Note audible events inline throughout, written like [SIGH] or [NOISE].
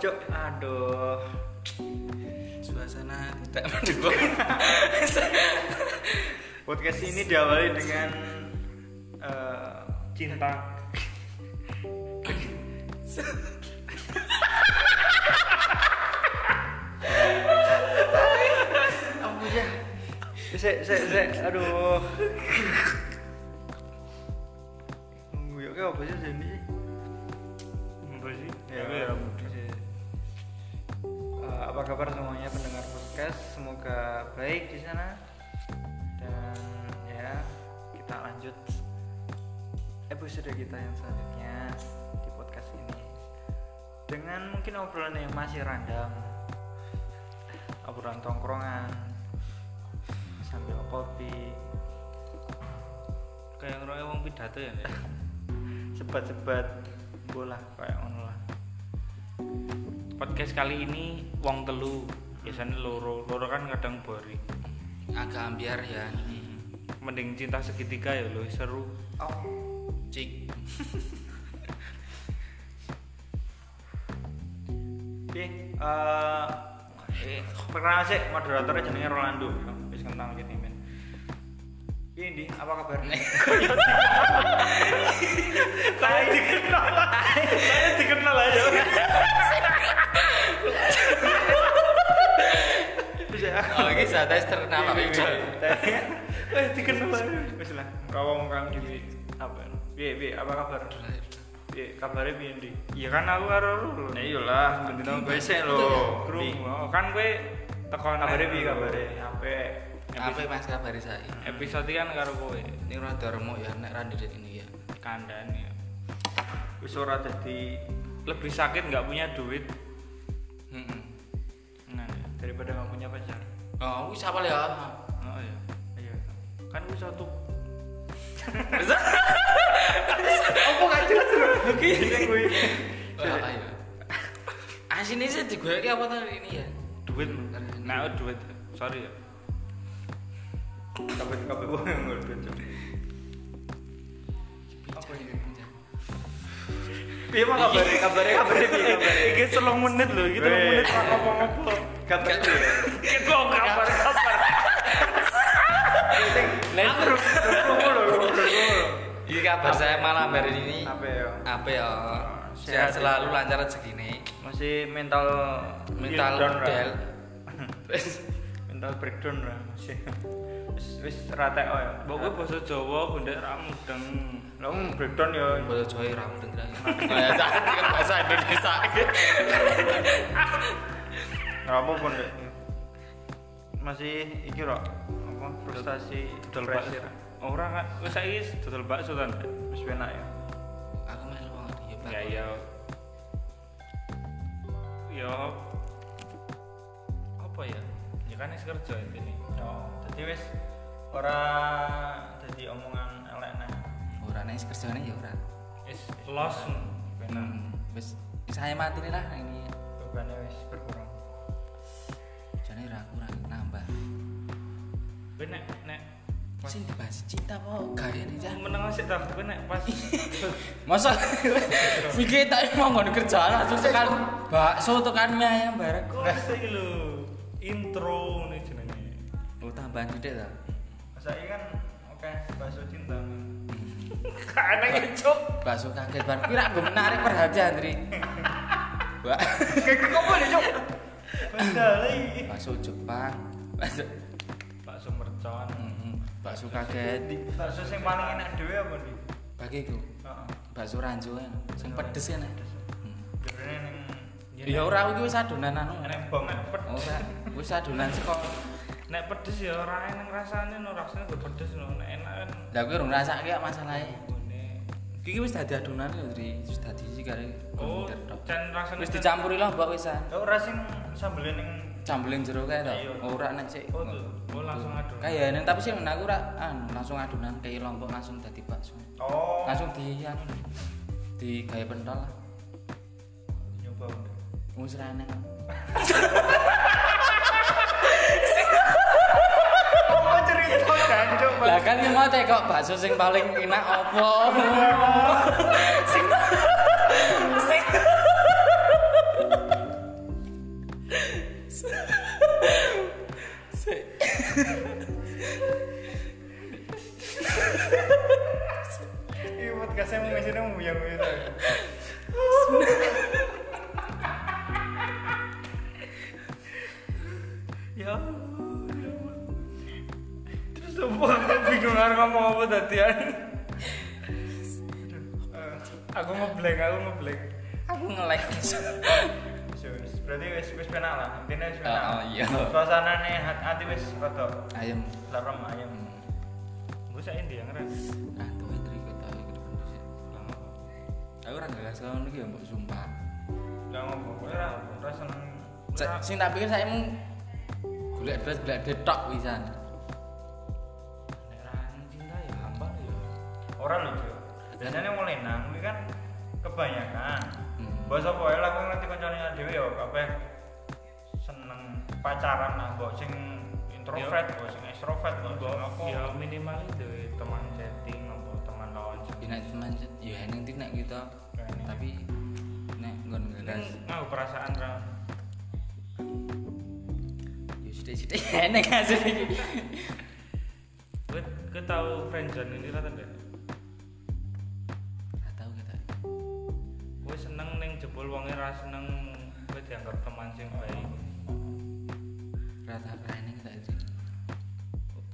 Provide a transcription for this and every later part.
apa cok. Aduh. Suasana tidak [LAUGHS] mendukung. Podcast ini diawali dengan eh, cinta. Ya. Saya saya saya aduh apa kabar semuanya pendengar podcast? Semoga baik di sana. Dan ya, kita lanjut episode kita yang selanjutnya di podcast ini. Dengan mungkin obrolan yang masih random. Obrolan tongkrongan sambil kopi, Kayak ngeroke wong pidato ya. [LAUGHS] Sebat-sebat bola kayak lah. Podcast kali ini wong telu. Biasanya loro. Loro kan kadang boring. Agak ambiar ya. Mending cinta segitiga ya lo seru. Oh, cik. Oke, eh eh, perkenalan sih moderatornya jenenge Rolando. Wis kentang iki men. Ndi, apa kabar? [LAUGHS] apa kabar? Piye kabare piye Ndi? iya kan aku karo lu Ya iyalah, gendino besek lho. Ndi. Krungu. kan kowe teko Kabare piye kabare? Ape? apa mas kabar saya episode kan karo kowe ini rada remuk ya nek randi ini ya kandani ya Wis ora dadi lebih sakit nggak punya duit nah ya. daripada nggak punya pacar. oh wis apa ya oh iya Iya. kan gue satu Apa gak jelas lho? Gini kuwi. Oh, ayo asin ini sih digoyek apa tadi ini ya duit nah duit sorry ya Kabeh kabeh wong ngurut. Apa ini? Piye mah kabare? Kabare piye kabare? Iki selong menit loh, Weh. menit ora ngomong-ngomong. Kabar piye? Iki kok kabar kabar. Aku ini kabar saya malam hari ini Apa ya? apa ya Sehat sehat selalu lancar segini Masih mental mental down, Ra. model [LAUGHS] mental breakdown lah masih. Wis wis rata oh ya. Mbok basa Jawa gondek ra mudeng. Lah breakdown ya. bahasa Jawa ya ramu dan ya tadi kan bahasa Indonesia [LAUGHS] Ora apa-apa Ndek. Masih iki ro apa frustasi depresi bakso. ra. Ora kan wis saiki dodol bakso kan. Wis penak ya. aku main banget ya Pak. Ya ya. Ya apa ya? Ya kan wis kerja ini. Oh, jadi wis ora dadi omongan elek nah. ora nek kerjane ya ora Wis los. Penak. Hmm, wis saya mati nih lah ini Bebannya wis berkurang. jadi ra kurang nambah Kowe nek sing dibahas cinta apa? Gaya nih Cak? meneng sik ta kowe nek pas. [LAUGHS] Masa? [LAUGHS] Pikir tak mau ngono kerjaan langsung tekan bakso tekan mie ayam bareng. Kok iki lho? Intro nih jenenge. oh tambahan gede ta Masa ini kan oke bakso cinta. Kanek [LAUGHS] cuk. bakso kaget banget kira gue menarik perhatian Dri Kayak kok boleh cok? Bakso Jepang. Bakso Bakso mercon. Mhm, bakso kaget Bakso yang paling enak dhewe apa nih? bagiku Heeh. bakso ranjo kan sing pedes kan Hmm. Jebule ning ya ora iki wis adonan anu ning bom. ora wis adonan saka Nek pedes ya ora enak rasane no rasane gak pedes no nek enak kan. Lah kowe urung ngrasake ya masalahe. Bone. Iki wis dadi adonan lho, Dri. Wis dadi iki kare Oh, dan rasane Wis dicampuri lombok wisan. Ya ora sing sambelin ning Cambeling jero kae to. Iya. Ora nek sik. Oh. Oh, langsung adonan. Kayane tapi sing aku ora anu langsung adonan kayak lombok langsung dadi bakso. Oh. Langsung di anu di gawe pentol lah. nyoba. Wis ra enak. Pak? Lah kan mau kok bakso sing paling enak opo? sing sing Sing tak pikir saya mau golek dress golek detok pisan. Cinta ya gampang ya. orang loh Jo. biasanya mulai nang ini kan kebanyakan Hmm. bahasa apa ya lah aku ngerti koncone dhewe ya kabeh seneng pacaran lah mbok sing introvert mbok sing extrovert apa Ya minimal itu teman chatting apa teman lawan Ya nek teman ya ning nek kita Kayaknya. tapi nek nggon ngegas Ngau perasaan ra. Ya enek asli iki. Kowe kowe tau friendzone ini ra tanda? Ora tau kita. Kowe seneng ning jebul wonge ra seneng kowe dianggap teman sing baik. Tau ora enek kita iki.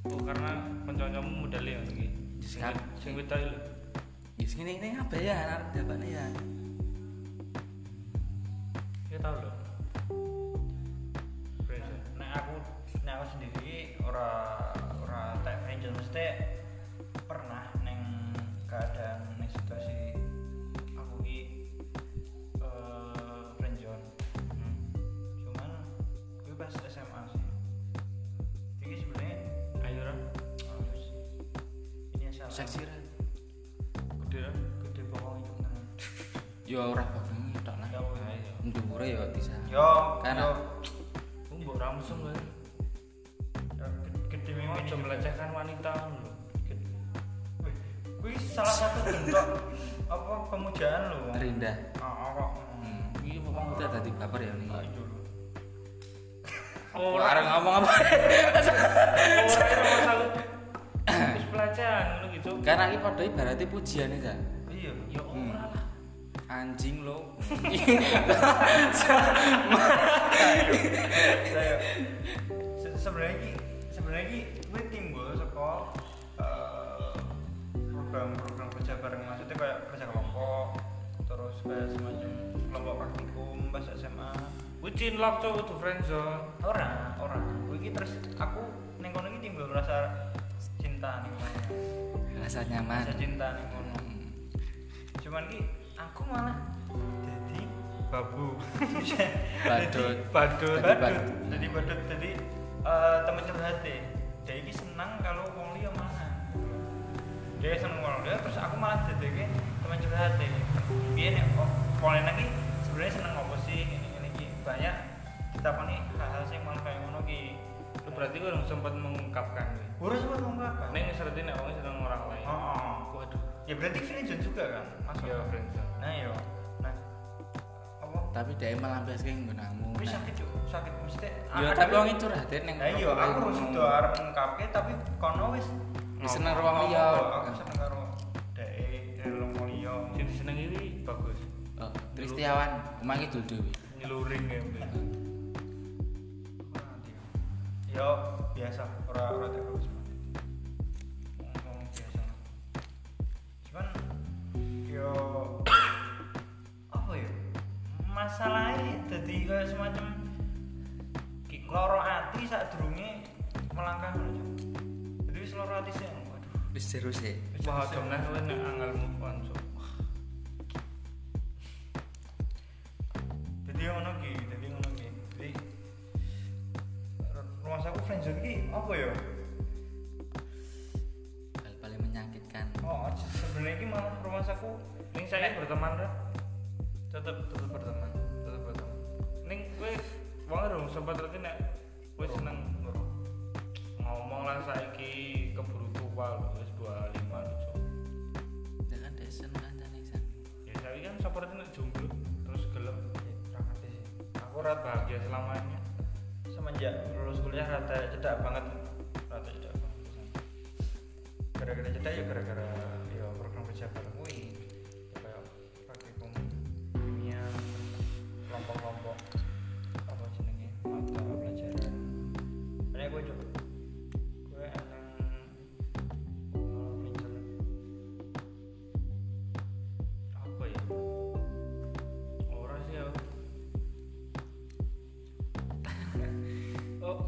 Oh, karena kanca-kancamu modal ya. Sing Sekarang. sing wedok lho. Ya sing ngene apa ya dapatnya ya. Ya tau lho. Ora ora tak friendzone mesti pernah neng keadaan neng situasi aku ki eh friendzone Hmm. cuman gue pas SMA sih. Jadi sebenarnya Ayo harus ini salah Seksi ra. Gede gede pokoknya tenan [LAUGHS] Ya ora bakal tok lah. Ndhuwure ya bisa. yo Kan, yo Ojo melecehkan wanita lho. Wih, Wih, salah satu bentuk apa pemujaan lo Rinda. oh, kok Hmm. Iki pokoknya udah tadi baper ya nih. Ora Orang ngomong apa? masalah. Wis pelecehan ngono gitu. Karena iki padha ibaratnya pujian ya. iya Ya ora lah. Anjing lo. sebenarnya ini sebenarnya ini gue timbul saka eh, program-program kerja bareng maksudnya kayak kerja kelompok terus kayak semacam kelompok praktikum pas SMA Kuwi cinlok cowok tuh friendzone. orang orang gue ini terus aku neng kono ini timbul rasa cinta nih Rasa nyaman. rasa cinta nih kono Hmm. cuman ki aku malah jadi babu Badut. [LAUGHS] Badut. Jadi badut badut. jadi badut jadi eh, temen curhat deh dia ini senang kalau wong liya mana dia seneng wong liya terus aku malah jadi ki temen curhat deh biar nih oh polen lagi sebenarnya seneng apa sih ini ini ki banyak kita nih hal-hal yang malah kayak ngono ki Itu berarti gue sempat mengungkapkan. kuwi. urus apa ngomong Ning ngerti nek wong seneng orang lain. oh, oh. Waduh. ya berarti friendzone juga kan masuk Ya friendzone. nah iya nah apa Tapi dia melampiaskan gunamu. Wis sakit cuk, sakit mesti. Ya tapi wong itu neng. Lah iya, aku harus itu arep ngungkapke tapi kono wis Wis seneng ruang liya. Aku seneng karo dek ruang liya. Sing seneng iki bagus. Oh, Tristiawan, omah iki dul dewe. Nyeluring ya. Yo biasa, ora ora terus. Ngomong biasa. Cuman yo apa ya? Masalahnya jadi kayak semacam loro ati saat durunge melangkah ngono, Cuk. Jadi wis loro ati sih. Waduh. Wis serius e. Wah, jomlah kowe nek angel move on. Cuk. Jadi ngono ki, jadi ngono ki. Jadi rumah saku friendzone ki apa ya? Hal paling menyakitkan. Oh, sebenarnya ki malah rumah saku Ning saya berteman ra. tetap tetap berteman, tetap berteman. Ning kowe wong urung sempat nek kowe seneng ngomong lah saiki keburu tua lho, wis 25 lho. Cuk. Ya kan desen kancane san. Ya saiki kan seperti nek jomblo terus gelem ngerti sih. Aku ora bahagia selamanya. semenjak lulus kuliah rata cedak banget, rata cedak banget. Gara-gara cedak ya gara-gara ya program kerja bareng kuwi.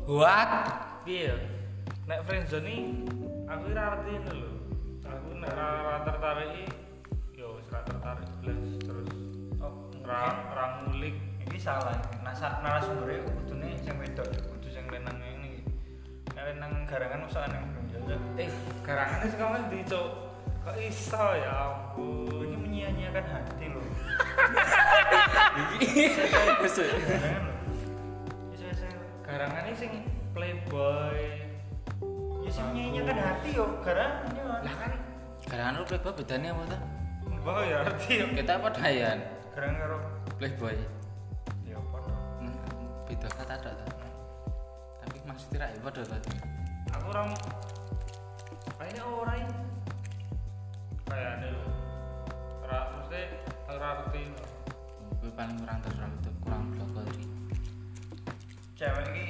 What? piye ya? nek friendzone iki aku ora ngerti ngono lho aku nek ora ora tertarik iki, yo wis ora tertarik blas terus Oh, ora ora ngulik Ini salah. Nasa narasumbernya kudune sing wedok, kudu sing lenang ini. Nek lenang garangan usaha nang belum eh garangane sekarang di cok kok iso ya ampun Ini menyia-nyiakan hati loh. [LAUGHS] [LAUGHS] Wis. Menyia-nyiakan hati yo, yo. lah kan Karangan lu playboy bedanya apa tuh? mbah ya arti yo Kita apa dayan? Garangan karo Playboy. ya padha. Hmm, Beda kata ada tuh. Tapi maksudnya ra ya padha tuh. aku orang kayaknya orang ini kayaknya mesti ora ngerti Gue paling kurang terus itu kurang blogori. Cewek ini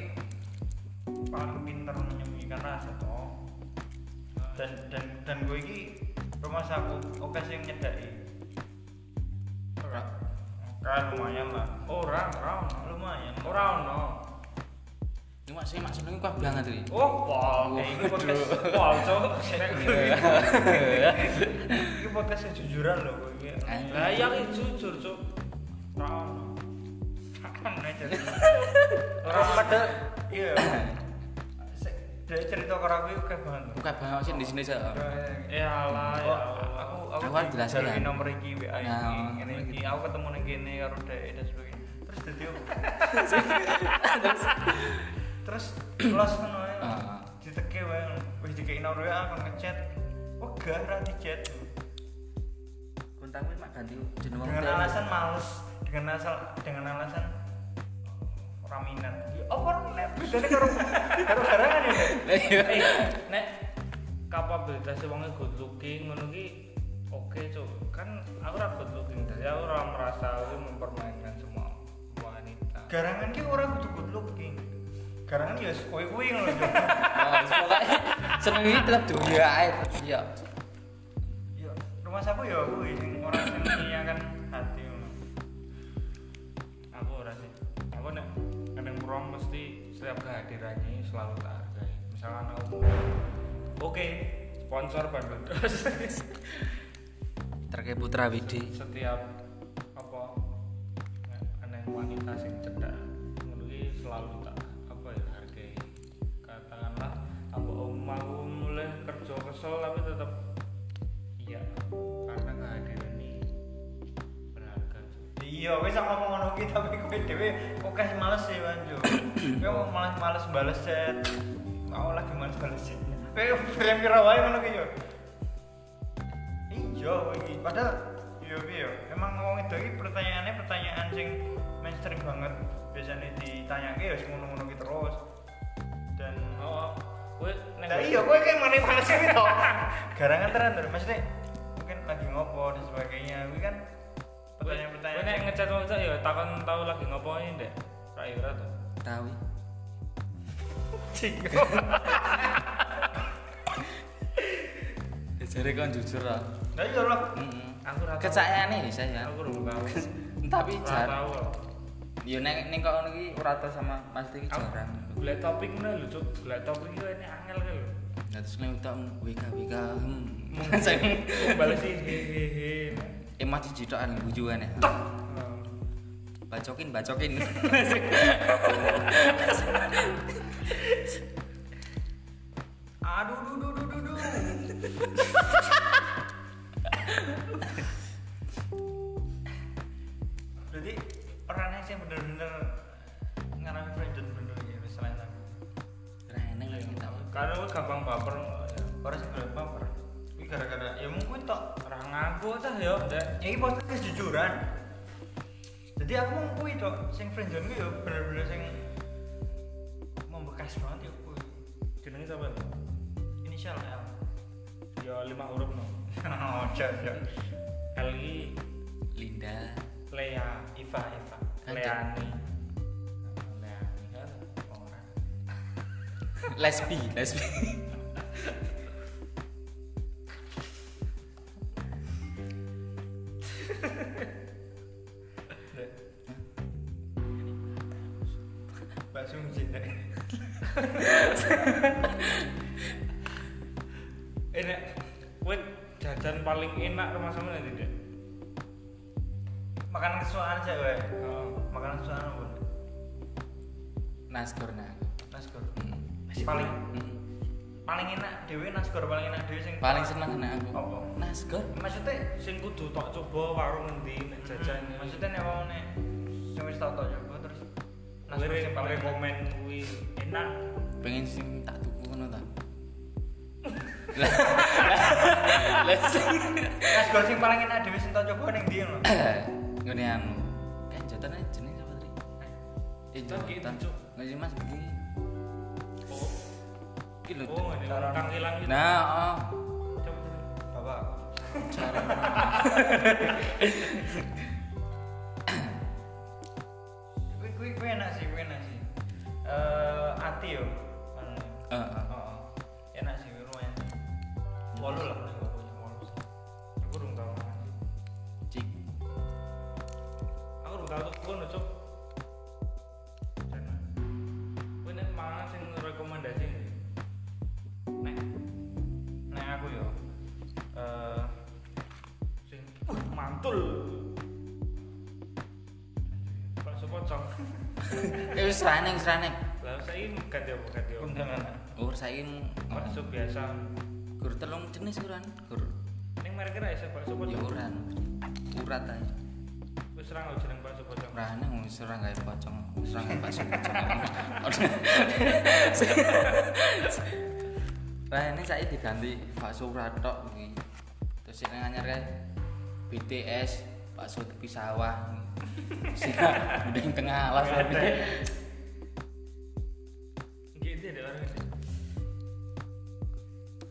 paling pinter menyembunyikan rasa toh. Dan dan dan gue ini rumah saku oke sing nyedaki. ora Kan lumayan lah. orang orang Lumayan. orang no Ini maksudnya maksudnya kok banget nih. oh pol Kayak ini podcast pol cok ini podcast kejujuran loh gue ini. Lah yang jujur cok orang Kan aja. [LAUGHS] Orang pada iya. [LAUGHS] Dari cerita ke aku itu kayak banget. Buka banget sih di sini saya. ya lah ya Allah. aku aku kan dijalui kan. nomor iki WA iki Nah, ngene iki aku ketemu ning kene karo Dek dan sebagainya. Terus dadi? [LAUGHS] Terus kelas ngono ae. Heeh. Diteke wae wis dikei nomor WA aku ngechat. Oh, gak ra di chat. Kontakmu mak ganti jeneng Dengan alasan males, dengan asal dengan alasan ora minat. [LAUGHS] Ya apa nek bedane karo karo garangan ya? Lah iya. eh nek kapabilitas wongnya good looking ngono ki oke cok kan aku ora good looking jadi aku ora merasa aku mempermainkan semua wanita Garangan ki ora kudu good looking. Garangan ya ngono. Dek. Nah, [LAUGHS] wis pokoke seneng iki tetep duwe ae. Iya. Ya, rumah siapa ya aku sing orang sing menyiakan hati ngono. aku ora sih aku nek prom mesti setiap kehadirannya selalu tak hargai misalkan aku oke sponsor bandel terus [LAUGHS] Terke Putra Widi. setiap apa aneh wanita sing cedak ki selalu tak apa ya hargai katakanlah apa om aku mulai kerja kesel tapi tetap iya karena kehadiran. Iya, wis sama ngomong ngono ki tapi kowe dhewe kok kasih males sih Banjo. [COUGHS] Kowe mau males bales chat. Aku lagi males bales chat. Kowe frame kira wae ngono ki yo. Iya, iki padahal yo piye yo. Emang ngomong itu iki pertanyaannya pertanyaan sing mainstream banget. Biasanya ditanyake ya ngono-ngono ki terus. Dan oh kowe nek Nah iya, kowe kayak mana bales sih to. [LAUGHS] Garangan tenan terus maksudnya mungkin lagi ngopo dan sebagainya. Kuwi kan Pertanyaan-pertanyaan nek sing- ngecat wong ya takon tau lagi ngapain deh. Ra yo ora to. Tahu. Cinggo. [LAUGHS] Jare kon jujur lah. Nah iya lah. Heeh. Aku ora tau. Kesayangan nih saya. Aku ora tahu. [LAUGHS] Tapi jar. tahu. Yo nek nek kok ngono iki ora tau sama Mas iki Aku jarang. golek topik ngono lho, Cuk. Golek topik iki ini angel kan lho. Nah terus nek utak WK WK hmm. Sing [LAUGHS] Balas hehehe. emah dicitokan bujukan ya. Bacokin bacokin. Aduh, duh, duh, duh, duh, [LAUGHS] ini pasti kejujuran. Jadi aku mau kuwi tok, sing friendzone ku ya bener-bener sing membekas banget ya kuwi. Jenenge sapa? Inisial L. Ya lima huruf no. [LAUGHS] Oh, jangan. L iki Linda. Lea, Iva, Iva. Leani. Leani kan orang. Lesbi, lesbi. Ini kowe jajan paling enak rumah sama nanti deh. Makanan kesukaan aja gue. Oh. Makanan kesukaan apa? Nasgor nah. Nasgor. Hmm. Paling Hmm. paling enak dewe nasgor paling enak dewe sing Paling seneng nek aku. Apa? Nasgor. Maksudnya Sing kudu tak coba warung endi nek jajan. Hmm, maksudnya nek wong nek sing wis tau tau coba terus nasgor Kowe sing paling enak. rekomen kuwi enak. Pengen sing tak tuku ngono ta. Lah sing paling enak dewe sing tau coba ning ndi lho. [COUGHS] ngene anu. Kan jatan jenenge apa tadi? Eh, Lagi, jatan. Cuk. Sih Mas begini. Oh, Iki lho. oh kang ilang itu. Nah, oh. Coba, coba. Bapak. cara [LAUGHS] [LAUGHS] eh wis raneng wis raneng Lah saiki ganti apa ganti apa? punten oh saiki Bakso biasa. gur telung jenis kuran gur. Ning mereka ra iso bakso ya pocong. uran urat Wis ra nggak jeneng bakso pocong. raneng wis ora gawe pocong wis ora gawe bakso pocong [LAUGHS] Raneng saiki diganti bakso urat tok iki terus sing anyar kae BTS bakso tepi sawah. [LAUGHS] Sing mending tengah alas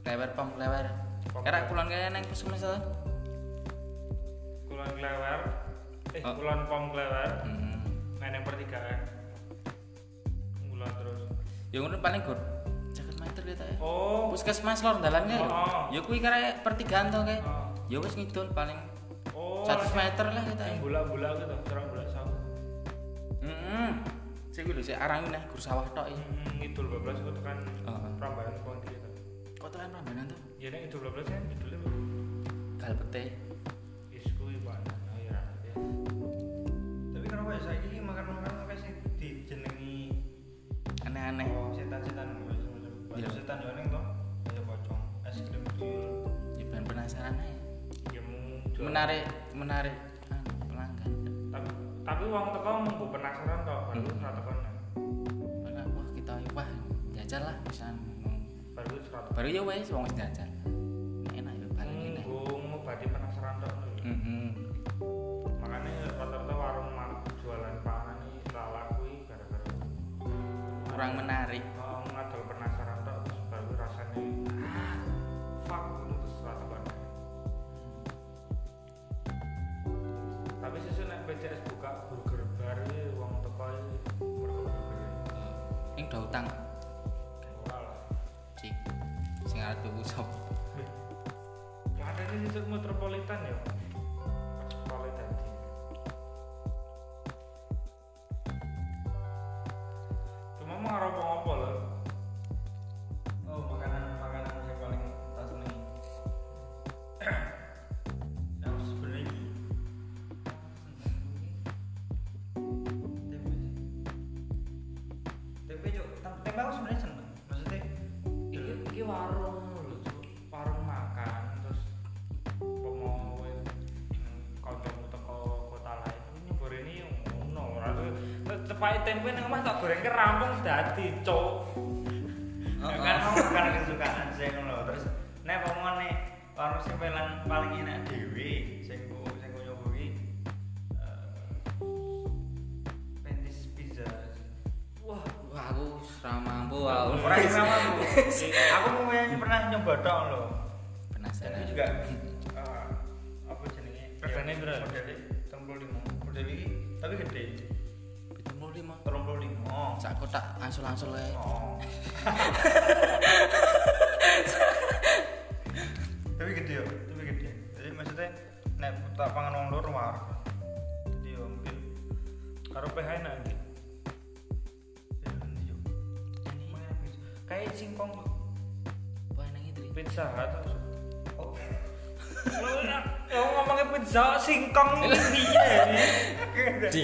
lewer pom Kira lewer. kulon kaya neng puskesmas to? Kulon klewer. Eh, Oh. kulon pom klewer. Hmm. Main yang pertigaan. Kulon terus. Ya ngono paling gur 50 meter kita ya. Oh. Puskesmas lor dalan lho. Oh. Ya kuwi kare pertigaan to kae. Oh. Ya wis ngidul paling Oh. 100 meter lah kita. Yang bola-bola gitu, serang bola sawah. Heeh. Sik kuwi lho sik arang neh gur sawah tok iki. Hmm, ngidul 12 itu kan Heeh. Prambanan Konti itu. Kok tekan Prambanan to? Ya nek ngidul 12 kan ngidulnya Galpete. isku Pak. Oh ya. ya. Tapi kenapa ya saiki makan-makan sing dijenengi Aneh-aneh. oh setan-setan macam-macam. Iya. Bakso setan yo ning to. Kayak pocong, es krim tuyul. Ya ben penasaran ae. Ya. Menarik menarik anu, pelanggan. Tapi tapi wong teko mung penasaran kok, baru Hmm. teko. Padahal wah kita wah jajal lah bisa Teko. baru ya wes wong wis jajal. Enak ya balik ini. Munggo mau badi penasaran tok. lho. Heeh. Makanya rata-rata warung jualan pangan ini tak lakui gara-gara Kurang menarik. Oh, ngadol penasaran tok terus baru rasanya ah, fuck terus rata banget. Tapi sesu nek PCS buka burger bar wong teko mergo burger. Ini udah tuku sop. Ada di metropolitan ya. Tempe nang omah tak goreng ke rampung dadi, Cuk. Ya kan mau makanan kesukaan sih ngono terus nek pomone warung sing paling paling enak dhewe sing ku sing ku nyoba iki eh, Pentis pizza Wah, Wah aku ora mampu aku. ora sama aku [LAUGHS] aku mau yang pernah nyoba tok lho Penasaran. tapi juga eh, apa jenenge Regane Ya, berapa? modele 35 model iki tapi gede 75. 35 Sak kotak angsul-angsul ae. Oh. tapi gede ya, tapi gede. Jadi maksudnya nek tak pangan wong loro war. Jadi yo mungkin karo PH enak iki. ya kayak singkong Apa nang itu? pizza hut oh lo lo ngomongnya pizza singkong ini piye Di.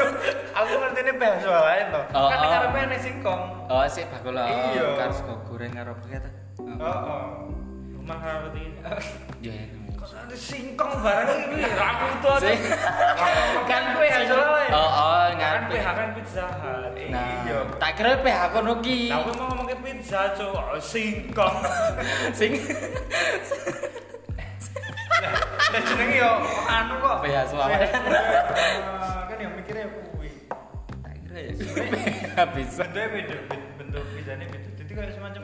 [LAUGHS] aku ngerti ini bahasa lain loh Oh, kan oh. karena ini singkong Oh, sik bakul oh, Iya. karo sego goreng karo apa ta? oh oh rumah harus [LAUGHS] ini Ya enak. kok ada singkong barang ini aku tuh kan gue bahasa lain Oh, oh, kan ngarepe. PH kan pizza Nah, Iya. tak kira PH kono ki. Aku mau ngomongin pizza, cok. Oh, singkong. [LAUGHS] Sing dan jenenge yo anu kok PH suara. Kira ya. Habis. bentuknya beda ben- bentuk pizzanya beda jadi kayak semacam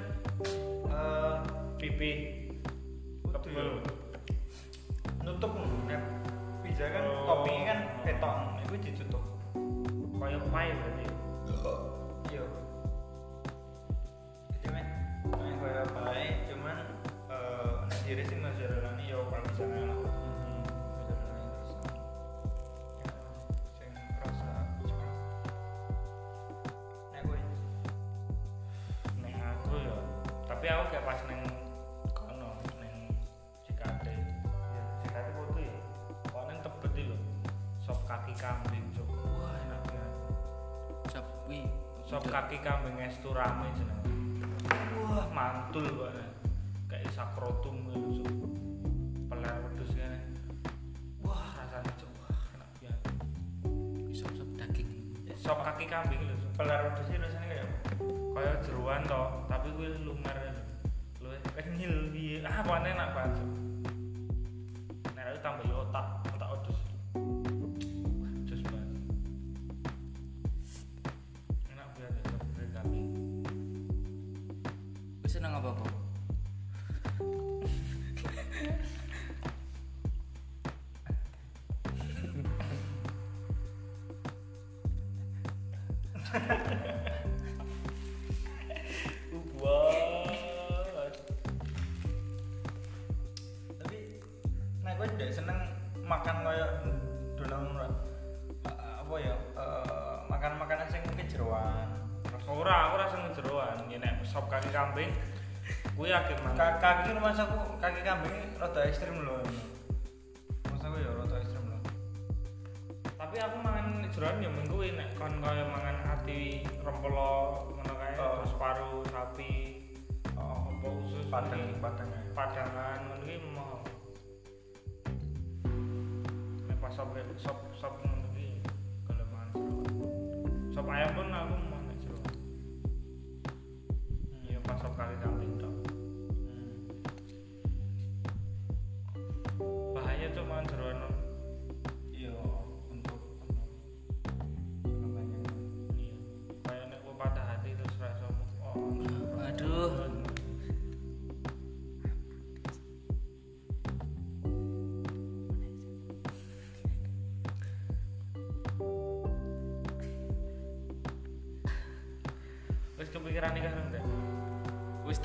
eh Pipi. Ya. nutup nek pizza kan Oh. toppingnya kan beton itu ditutup Kayak pie berarti. iya jadi men kayak kayak baik cuman eh nek diri sih mozzarella ini yo kalau misalnya Tapi aku kayak pas neng kono neng Cikate. Ya, Cikate foto ya. Kok neng tebet iki lho. Sop kaki kambing, cok. Wah, enak banget. Sop wi. Sop kaki kambing estu rame jeneng. Wah, mantul banget. Kayak sakrotum gitu, Cuk. Peler wedhus kan. Wah, rasanya cuk. Wah, enak banget. Sop-sop daging. Sop kaki kambing lho, Cuk. pelar wedhus rasanya kayak? Kayak jeruan toh, tapi gue lumer lho. Luwih kenyil piye. Ah, panen enak banget. Nek aku tambah otak, otak wedhus. Wah, Jus banget. Enak banget ya, kaki kambing. Wis seneng apa kok? Wah. [LAUGHS] kaki rumah aku kaki kambing rada ekstrim loh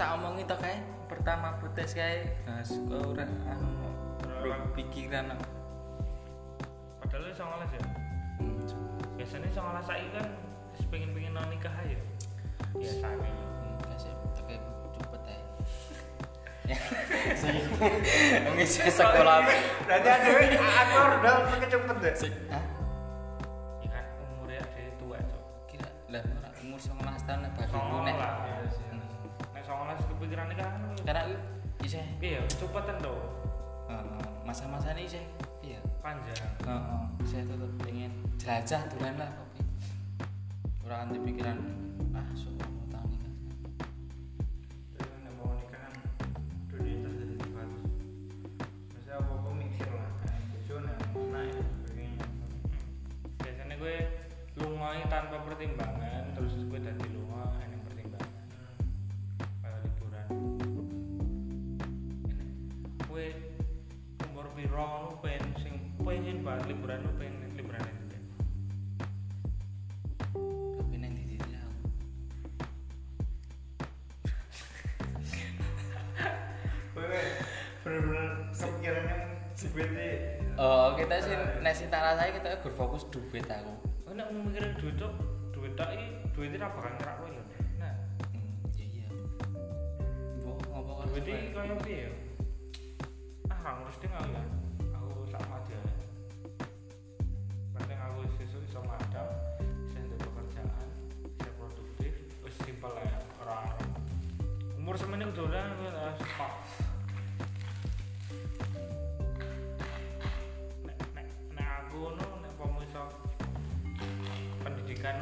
tak omongi to kae. Pertama putus kae. Nah, suka ora anu pikiran. Padahal wis 19 ya. Biasanya 19 saiki kan wis pengen-pengen nang nikah aja. Biasanya. Kasih cepet ae. Ya. Ngisi [LAUGHS] [LAUGHS] sekolah. berarti ada aku udah kecepet deh Sik, hah? Ya kan umurnya ada tua cok. Kira lah ora umur 19 tahun nek bagi Songo nek. Nek 19 kepikiran nikah kan. Karena Iya, cepetan tuh. Heeh, masa-masa ini sih iya Panjang. Heeh, saya tetap pengen jelajah duluan lah tapi orang anti pikiran ah suka mau tahu nikah Terus nek mau nikah kan dunia itu jadi bagus. Maksudnya apa apa mikir lah bojo nek anak ya sebagainya. Biasanya gue tanpa pertimbangan terus gue dadi nongkrong lu pengen sing pengen pak liburan lu pengen liburan itu tapi neng di sini aku. Bener-bener kepikirannya duitnya e. oh kita sih nasi sing tak rasane kita berfokus duit aku. Oh neng mikirin duit tuh, duit tak i duit itu apa kan ngerak kowe lho nah. Hmm, iya iya. Mbok ngopo duit iki koyo piye ah harus tinggal ya Umur semeneng dolan wis ya, stop. Nek nek nek aku ngono nek pomo iso pendidikan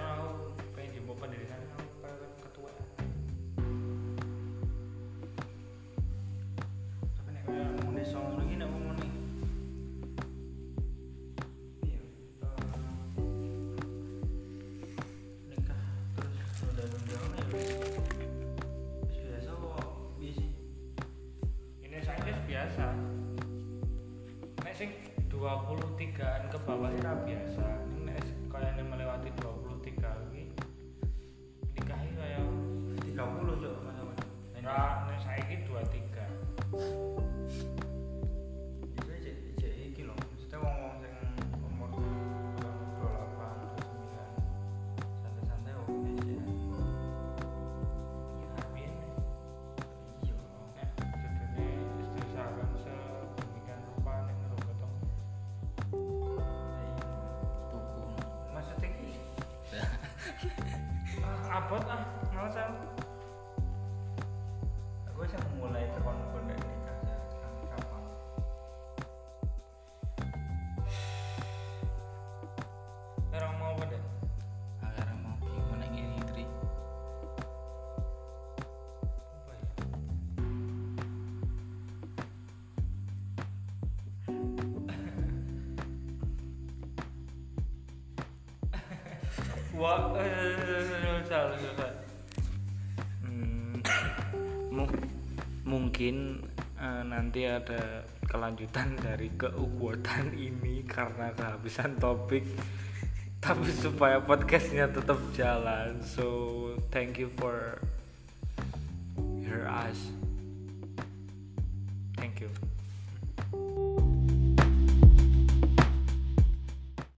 mungkin uh, nanti ada kelanjutan dari keukuatan ini karena kehabisan topik. Tapi supaya podcastnya tetap jalan so thank you for